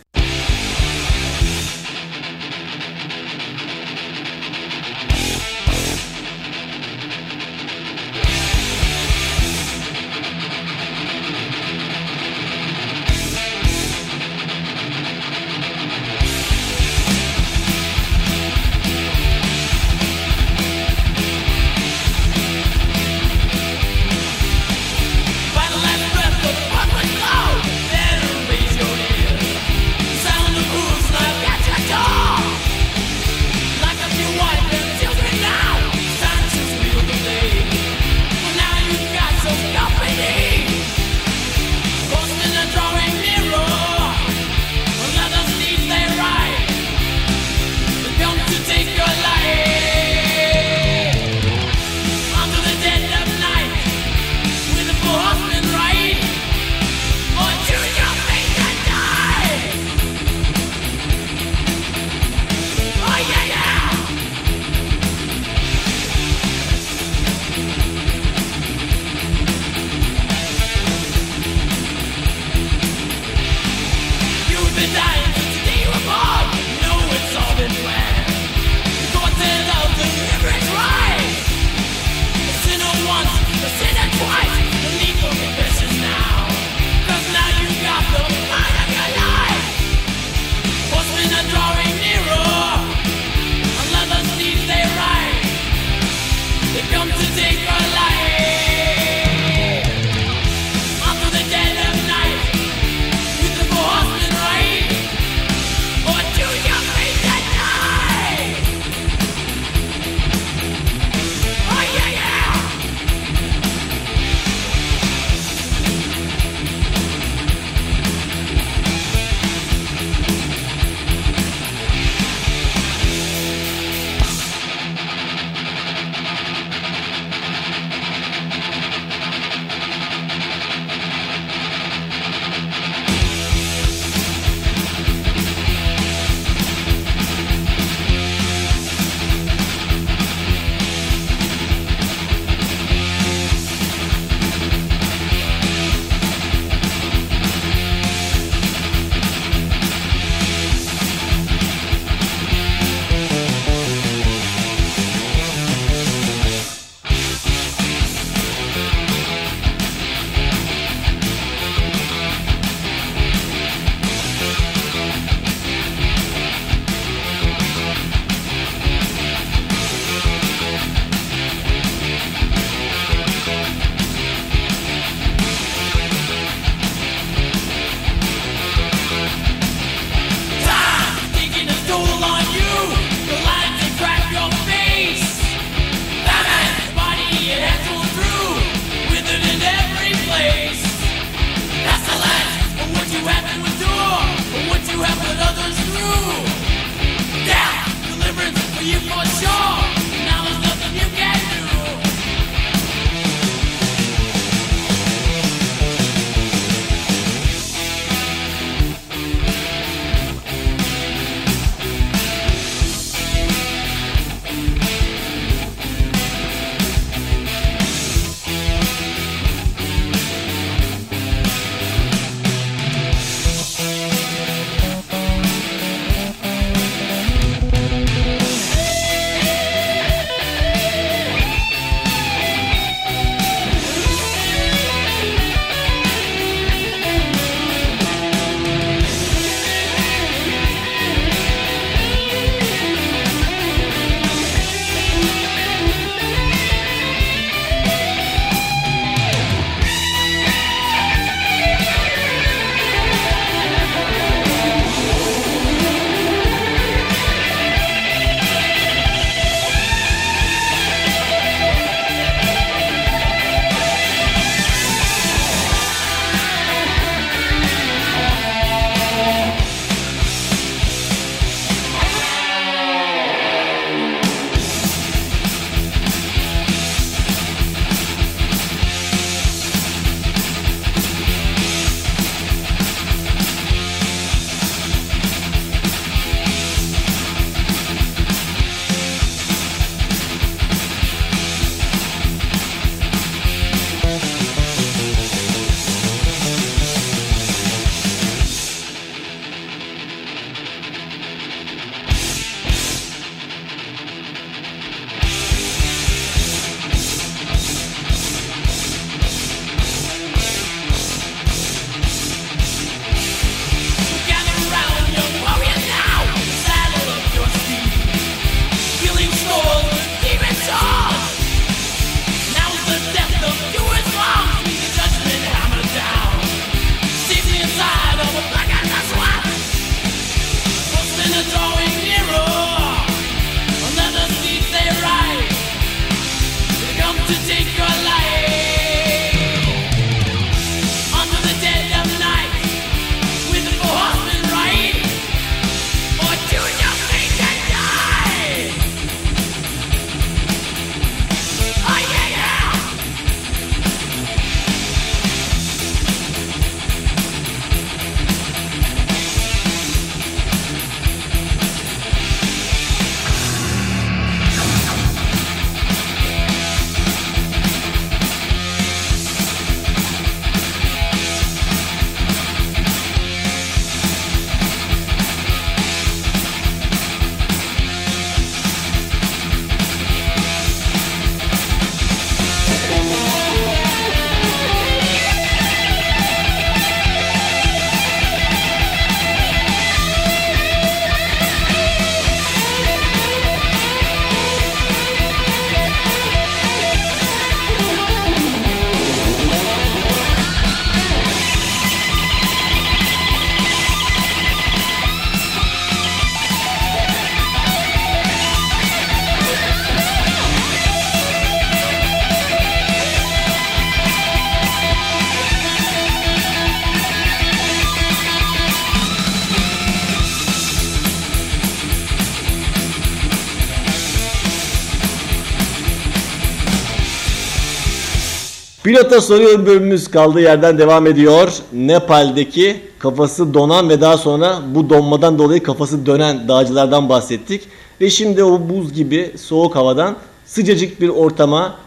Pilota soruyorum bölümümüz kaldığı yerden devam ediyor. Nepal'deki kafası donan ve daha sonra bu donmadan dolayı kafası dönen dağcılardan bahsettik. Ve şimdi o buz gibi soğuk havadan sıcacık bir ortama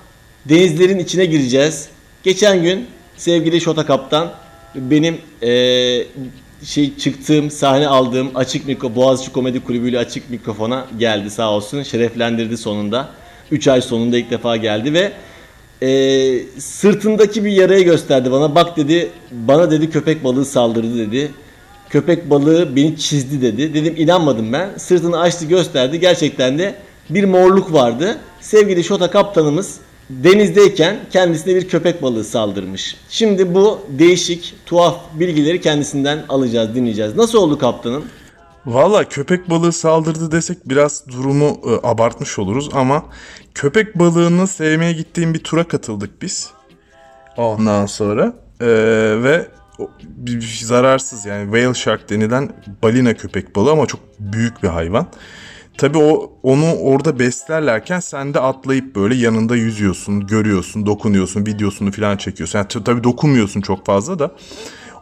denizlerin içine gireceğiz. Geçen gün sevgili Şota Kaptan benim eee, şey çıktığım sahne aldığım açık mikro Boğaziçi Komedi Kulübü ile açık mikrofona geldi sağ olsun. Şereflendirdi sonunda. 3 ay sonunda ilk defa geldi ve eee, sırtındaki bir yarayı gösterdi bana. Bak dedi bana dedi köpek balığı saldırdı dedi. Köpek balığı beni çizdi dedi. Dedim inanmadım ben. Sırtını açtı gösterdi. Gerçekten de bir morluk vardı. Sevgili Şota kaptanımız denizdeyken kendisine bir köpek balığı saldırmış. Şimdi bu değişik, tuhaf bilgileri kendisinden alacağız, dinleyeceğiz. Nasıl oldu kaptanın? Valla köpek balığı saldırdı desek biraz durumu e, abartmış oluruz ama köpek balığını sevmeye gittiğim bir tura katıldık biz. Ondan sonra e, ve zararsız yani whale shark denilen balina köpek balığı ama çok büyük bir hayvan. Tabii o onu orada beslerlerken sen de atlayıp böyle yanında yüzüyorsun, görüyorsun, dokunuyorsun, videosunu falan çekiyorsun. Yani tabii dokunmuyorsun çok fazla da.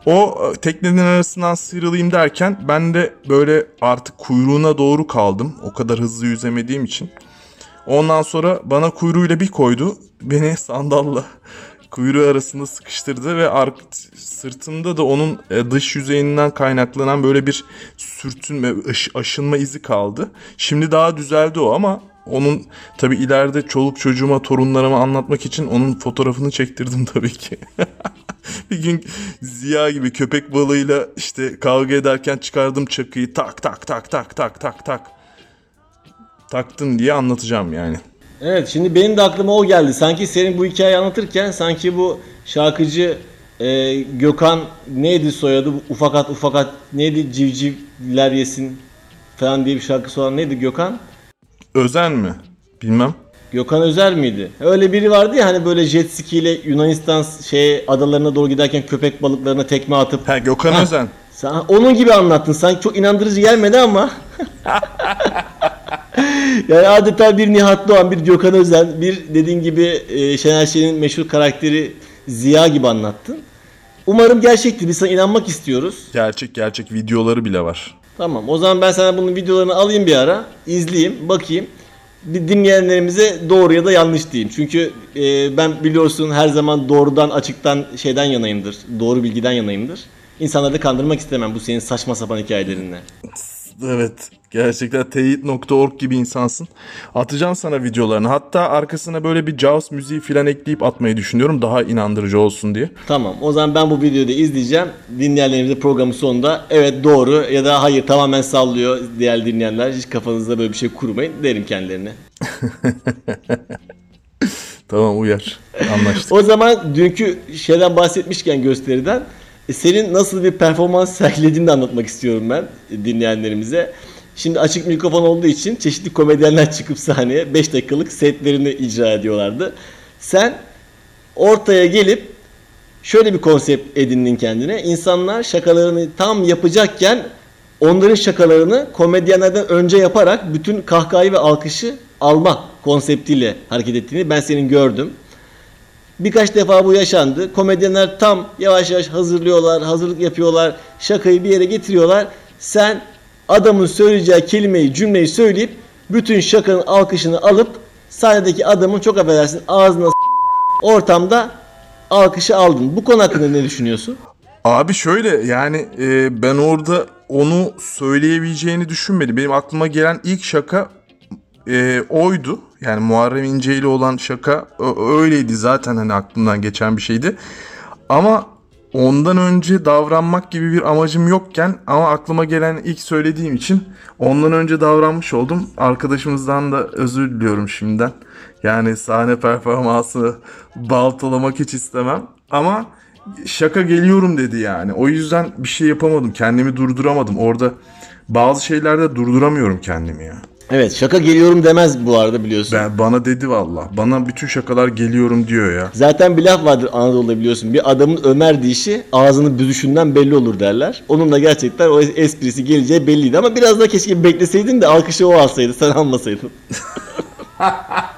O e, teknenin arasından sıyrılayım derken ben de böyle artık kuyruğuna doğru kaldım. O kadar hızlı yüzemediğim için. Ondan sonra bana kuyruğuyla bir koydu. *laughs* Beni sandalla kuyruğu arasında sıkıştırdı ve sırtımda da onun e, dış yüzeyinden kaynaklanan böyle bir sürtünme, aş- aşınma izi kaldı. Şimdi daha düzeldi o ama onun tabi ileride çoluk çocuğuma, torunlarıma anlatmak için onun fotoğrafını çektirdim *laughs* tabii ki. *laughs* *laughs* bir gün Ziya gibi köpek balığıyla işte kavga ederken çıkardım çakıyı tak tak tak tak tak tak tak. Taktım diye anlatacağım yani. Evet şimdi benim de aklıma o geldi. Sanki senin bu hikayeyi anlatırken sanki bu şarkıcı e, Gökhan neydi soyadı? Ufakat ufakat neydi civcivler yesin falan diye bir şarkısı olan neydi Gökhan? Özen mi? Bilmem. Gökhan Özer miydi? Öyle biri vardı ya hani böyle jet ski ile Yunanistan şey adalarına doğru giderken köpek balıklarına tekme atıp Ha Gökhan Özen. sen onun gibi anlattın. Sanki çok inandırıcı gelmedi ama. *laughs* yani adeta bir Nihat Doğan, bir Gökhan Özen, bir dediğin gibi e, Şener Şen'in meşhur karakteri Ziya gibi anlattın. Umarım gerçekti. Biz sana inanmak istiyoruz. Gerçek gerçek videoları bile var. Tamam. O zaman ben sana bunun videolarını alayım bir ara. izleyeyim, bakayım. Dinleyenlerimize doğru ya da yanlış diyeyim. Çünkü e, ben biliyorsun her zaman doğrudan, açıktan şeyden yanayımdır. Doğru bilgiden yanayımdır. İnsanları da kandırmak istemem bu senin saçma sapan hikayelerinle. Evet. Gerçekten teyit.org gibi insansın. Atacağım sana videolarını. Hatta arkasına böyle bir Jaws müziği falan ekleyip atmayı düşünüyorum. Daha inandırıcı olsun diye. Tamam. O zaman ben bu videoyu da izleyeceğim. Dinleyenlerimize programın sonunda evet doğru ya da hayır tamamen sallıyor diğer dinleyenler. Hiç kafanızda böyle bir şey kurmayın derim kendilerine. *laughs* Tamam uyar. Anlaştık. O zaman dünkü şeyden bahsetmişken gösteriden e, senin nasıl bir performans sergilediğini de anlatmak istiyorum ben e, dinleyenlerimize. Şimdi açık mikrofon olduğu için çeşitli komedyenler çıkıp sahneye 5 dakikalık setlerini icra ediyorlardı. Sen ortaya gelip şöyle bir konsept edindin kendine. İnsanlar şakalarını tam yapacakken onların şakalarını komedyenlerden önce yaparak bütün kahkahayı ve alkışı alma konseptiyle hareket ettiğini ben senin gördüm. Birkaç defa bu yaşandı. Komedyenler tam yavaş yavaş hazırlıyorlar, hazırlık yapıyorlar, şakayı bir yere getiriyorlar. Sen adamın söyleyeceği kelimeyi, cümleyi söyleyip bütün şakanın alkışını alıp sahnedeki adamın çok affedersin ağzına ortamda alkışı aldın. Bu konu hakkında ne düşünüyorsun? Abi şöyle yani e, ben orada onu söyleyebileceğini düşünmedim. Benim aklıma gelen ilk şaka e, oydu. Yani Muharrem İnce ile olan şaka öyleydi zaten hani aklımdan geçen bir şeydi. Ama ondan önce davranmak gibi bir amacım yokken ama aklıma gelen ilk söylediğim için ondan önce davranmış oldum. Arkadaşımızdan da özür diliyorum şimdiden. Yani sahne performansını baltalamak hiç istemem. Ama şaka geliyorum dedi yani. O yüzden bir şey yapamadım. Kendimi durduramadım. Orada bazı şeylerde durduramıyorum kendimi ya. Evet şaka geliyorum demez bu arada biliyorsun. Ben, bana dedi valla. Bana bütün şakalar geliyorum diyor ya. Zaten bir laf vardır Anadolu'da biliyorsun. Bir adamın Ömer dişi ağzının büzüşünden belli olur derler. Onun da gerçekten o esprisi geleceği belliydi ama biraz da keşke bekleseydin de alkışı o alsaydı sen almasaydın. *laughs*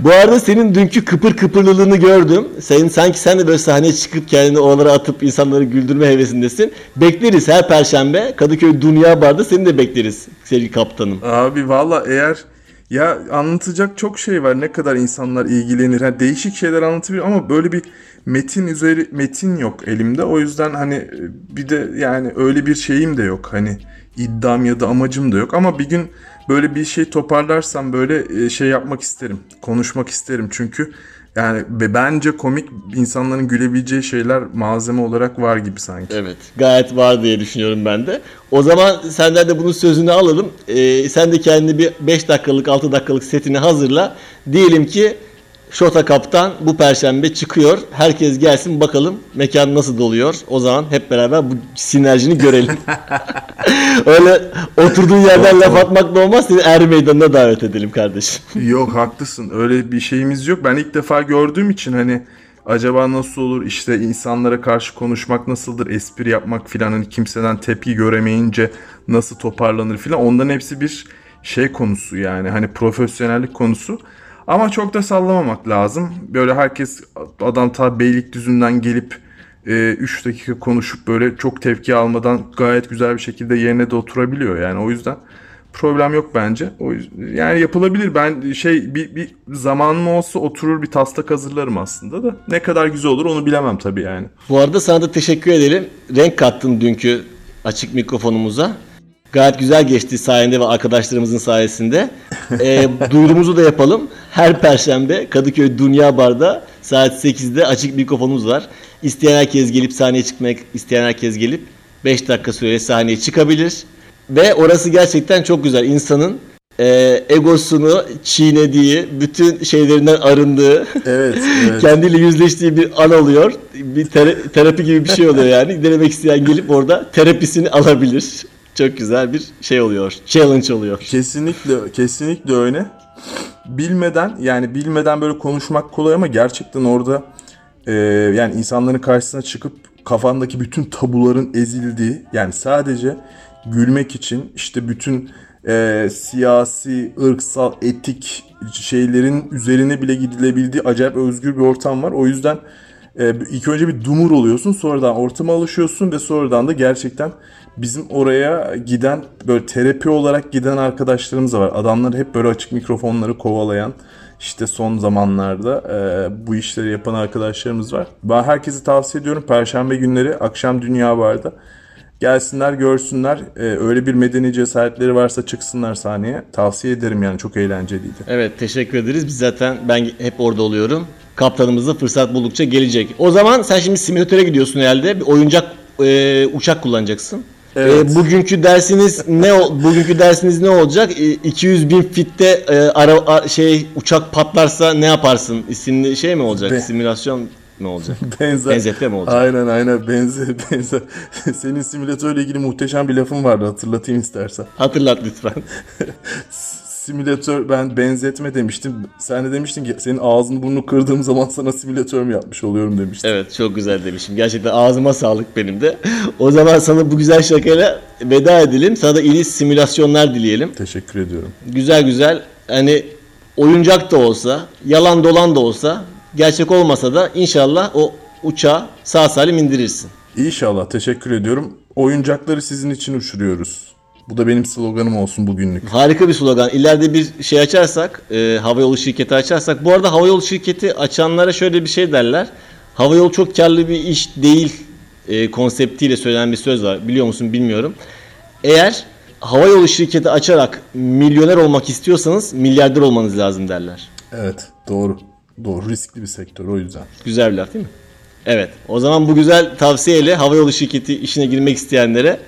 Bu arada senin dünkü kıpır kıpırlılığını gördüm. Senin sanki sen de böyle sahneye çıkıp kendini oralara atıp insanları güldürme hevesindesin. Bekleriz her perşembe Kadıköy Dünya Bar'da seni de bekleriz sevgili kaptanım. Abi valla eğer ya anlatacak çok şey var. Ne kadar insanlar ilgilenir. Ha, değişik şeyler anlatabilir ama böyle bir metin üzeri metin yok elimde. O yüzden hani e, bir de yani öyle bir şeyim de yok. Hani iddiam ya da amacım da yok. Ama bir gün böyle bir şey toparlarsam böyle e, şey yapmak isterim. Konuşmak isterim. Çünkü yani bence komik insanların gülebileceği şeyler malzeme olarak var gibi sanki. Evet gayet var diye düşünüyorum ben de. O zaman senden de bunun sözünü alalım. Ee, sen de kendini bir 5 dakikalık 6 dakikalık setini hazırla. Diyelim ki Şota Kaptan bu perşembe çıkıyor. Herkes gelsin bakalım mekan nasıl doluyor. O zaman hep beraber bu sinerjini görelim. *laughs* Öyle oturduğun yerden laf atmak da olmaz. Seni er meydanına davet edelim kardeşim. *laughs* Yok haklısın. Öyle bir şeyimiz yok. Ben ilk defa gördüğüm için hani acaba nasıl olur işte insanlara karşı konuşmak nasıldır, espri yapmak filan hani kimseden tepki göremeyince nasıl toparlanır filan onların hepsi bir şey konusu yani hani profesyonellik konusu. Ama çok da sallamamak lazım. Böyle herkes adam ta Beylikdüzü'nden gelip 3 dakika konuşup böyle çok tepki almadan gayet güzel bir şekilde yerine de oturabiliyor yani o yüzden problem yok bence. O yüzden, yani yapılabilir. Ben şey bir, bir zamanım olsa oturur bir taslak hazırlarım aslında da. Ne kadar güzel olur onu bilemem tabii yani. Bu arada sana da teşekkür edelim. Renk kattın dünkü açık mikrofonumuza. Gayet güzel geçti sayende ve arkadaşlarımızın sayesinde. Ee, duyurumuzu da yapalım. Her perşembe Kadıköy Dünya Bar'da saat 8'de açık mikrofonumuz var. İsteyen herkes gelip sahneye çıkmak isteyen herkes gelip 5 dakika süreyle sahneye çıkabilir. Ve orası gerçekten çok güzel. İnsanın e, egosunu çiğnediği, bütün şeylerinden arındığı, Evet, *laughs* evet. kendiyle yüzleştiği bir an oluyor. Bir tera- terapi gibi bir şey oluyor yani. Denemek isteyen gelip orada terapisini alabilir. Çok güzel bir şey oluyor. Challenge oluyor. Kesinlikle kesinlikle öyle. Bilmeden yani bilmeden böyle konuşmak kolay ama gerçekten orada e, yani insanların karşısına çıkıp kafandaki bütün tabuların ezildiği yani sadece gülmek için işte bütün e, siyasi, ırksal, etik şeylerin üzerine bile gidilebildiği acayip özgür bir ortam var. O yüzden e, ilk önce bir dumur oluyorsun sonradan ortama alışıyorsun ve sonradan da gerçekten bizim oraya giden böyle terapi olarak giden arkadaşlarımız da var. Adamlar hep böyle açık mikrofonları kovalayan işte son zamanlarda e, bu işleri yapan arkadaşlarımız var. Ben herkese tavsiye ediyorum. Perşembe günleri akşam Dünya Bar'da. Gelsinler görsünler. E, öyle bir medeni cesaretleri varsa çıksınlar sahneye. Tavsiye ederim yani çok eğlenceliydi. Evet teşekkür ederiz. Biz zaten ben hep orada oluyorum. Kaptanımız da fırsat buldukça gelecek. O zaman sen şimdi simülatöre gidiyorsun herhalde. Bir oyuncak e, uçak kullanacaksın. Evet. E, bugünkü dersiniz ne bugünkü dersiniz ne olacak? E, 200 bin fitte e, ara, a- şey uçak patlarsa ne yaparsın? İsimli şey mi olacak? Be- Simülasyon mu olacak? *laughs* Benzer. Benzetme mi olacak? Aynen aynen benzer *laughs* benzer. Senin simülatörle ilgili muhteşem bir lafın vardı hatırlatayım istersen. Hatırlat lütfen. *laughs* Simülatör ben benzetme demiştim. Sen de demiştin ki senin ağzını burnunu kırdığım zaman sana simülatör mü yapmış oluyorum demiştin. Evet çok güzel demişim. Gerçekten ağzıma sağlık benim de. O zaman sana bu güzel şakayla veda edelim. Sana da iyi simülasyonlar dileyelim. Teşekkür ediyorum. Güzel güzel hani oyuncak da olsa, yalan dolan da olsa, gerçek olmasa da inşallah o uçağı sağ salim indirirsin. İnşallah teşekkür ediyorum. Oyuncakları sizin için uçuruyoruz. Bu da benim sloganım olsun bugünlük. Harika bir slogan. İleride bir şey açarsak, e, havayolu şirketi açarsak. Bu arada havayolu şirketi açanlara şöyle bir şey derler. Havayolu çok karlı bir iş değil e, konseptiyle söylenen bir söz var. Biliyor musun bilmiyorum. Eğer havayolu şirketi açarak milyoner olmak istiyorsanız milyarder olmanız lazım derler. Evet doğru. Doğru riskli bir sektör o yüzden. Güzel bir laf değil mi? Evet. O zaman bu güzel tavsiyeyle havayolu şirketi işine girmek isteyenlere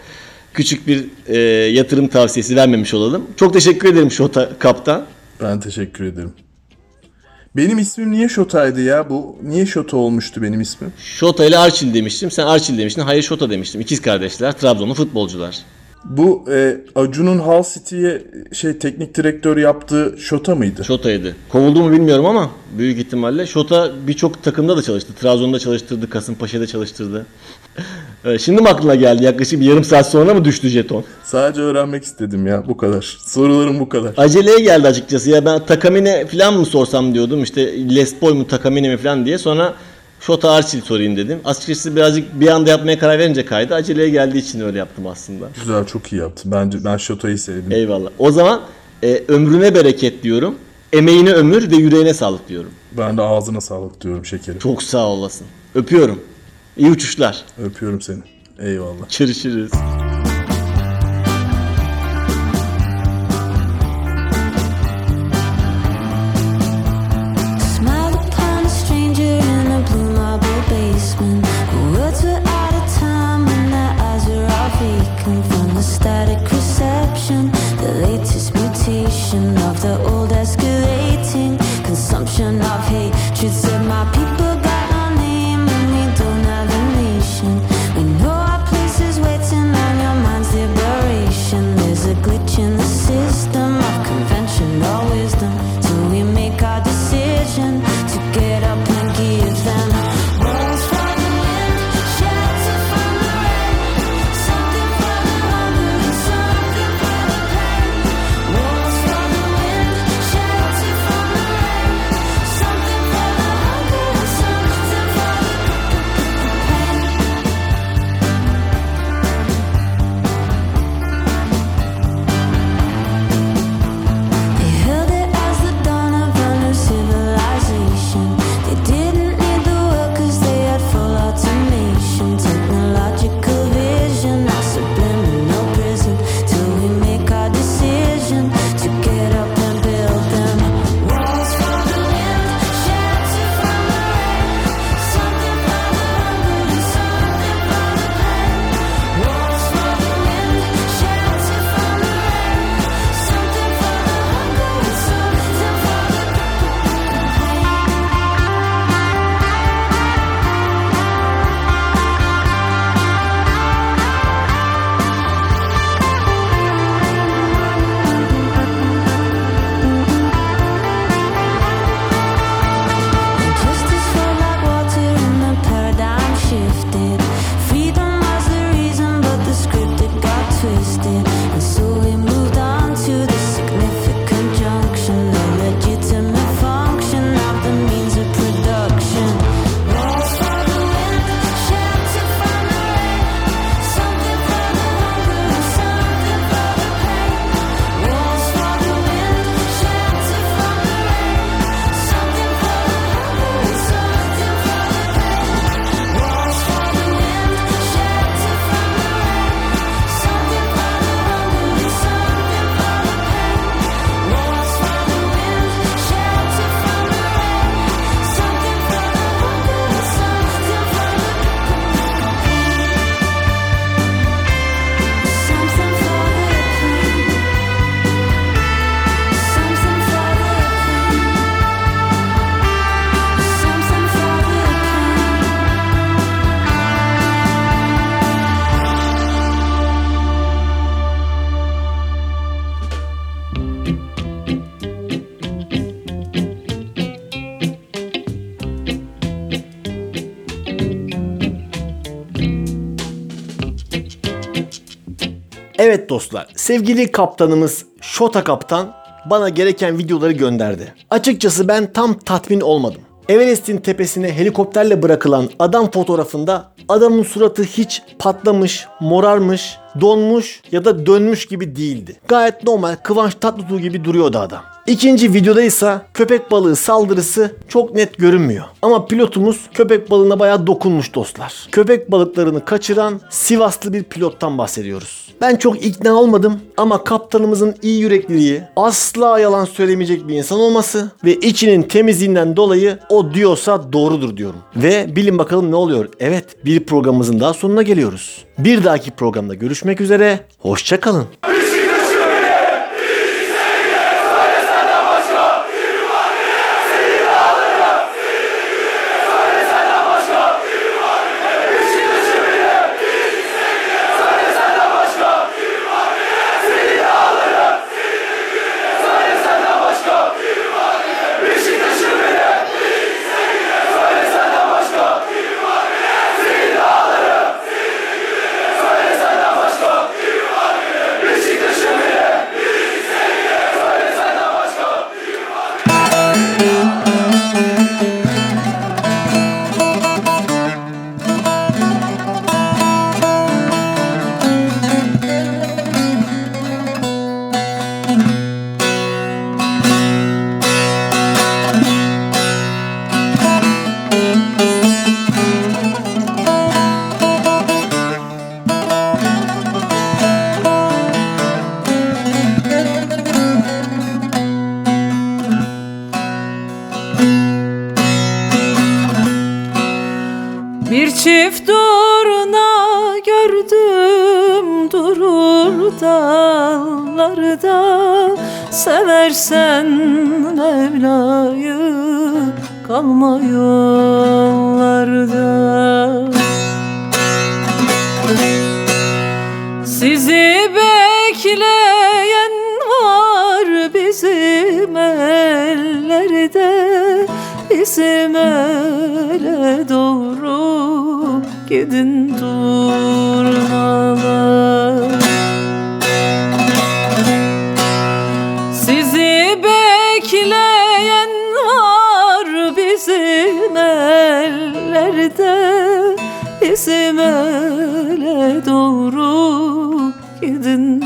küçük bir e, yatırım tavsiyesi vermemiş olalım. Çok teşekkür ederim Şota Kaptan. Ben teşekkür ederim. Benim ismim niye Şota'ydı ya? Bu niye Şota olmuştu benim ismim? Şota ile Arçil demiştim. Sen Arçil demiştin. Hayır Şota demiştim. İkiz kardeşler. Trabzonlu futbolcular. Bu e, Acun'un Hull City'ye şey teknik direktör yaptığı Şota mıydı? Şota'ydı. Kovuldu mu bilmiyorum ama büyük ihtimalle. Şota birçok takımda da çalıştı. Trabzon'da çalıştırdı. Kasımpaşa'da çalıştırdı. Şimdi mi aklına geldi? Yaklaşık bir yarım saat sonra mı düştü jeton? Sadece öğrenmek istedim ya bu kadar. Sorularım bu kadar. Aceleye geldi açıkçası. Ya ben Takamine falan mı sorsam diyordum. İşte Les Paul mu Takamine mi falan diye. Sonra Shota Archil sorayım dedim. Açıkçası birazcık bir anda yapmaya karar verince kaydı. Aceleye geldiği için öyle yaptım aslında. Güzel çok iyi yaptın. Bence ben Şoto'yu sevdim. Eyvallah. O zaman e, ömrüne bereket diyorum. Emeğine ömür ve yüreğine sağlık diyorum. Ben de ağzına sağlık diyorum şekerim. Çok sağ olasın. Öpüyorum. İyi uçuşlar. Öpüyorum seni. Eyvallah. Görüşürüz. Evet dostlar, sevgili kaptanımız Şota Kaptan bana gereken videoları gönderdi. Açıkçası ben tam tatmin olmadım. Everest'in tepesine helikopterle bırakılan adam fotoğrafında adamın suratı hiç patlamış, morarmış, donmuş ya da dönmüş gibi değildi. Gayet normal Kıvanç Tatlıtuğ gibi duruyordu adam. İkinci videoda ise köpek balığı saldırısı çok net görünmüyor. Ama pilotumuz köpek balığına bayağı dokunmuş dostlar. Köpek balıklarını kaçıran Sivaslı bir pilottan bahsediyoruz. Ben çok ikna olmadım ama kaptanımızın iyi yürekliliği, asla yalan söylemeyecek bir insan olması ve içinin temizliğinden dolayı o diyorsa doğrudur diyorum. Ve bilin bakalım ne oluyor. Evet bir programımızın daha sonuna geliyoruz. Bir dahaki programda görüşmek üzere. Hoşçakalın. bizim ele doğru gidin.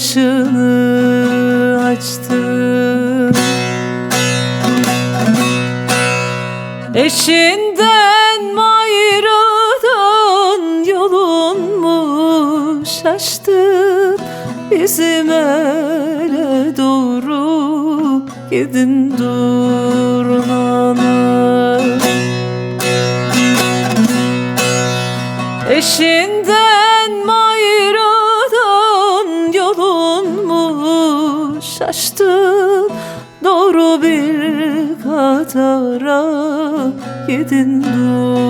başını açtı Eşinden ayrıldın yolun mu şaştı Bizim ele doğru gidin dur. katara yedin dur.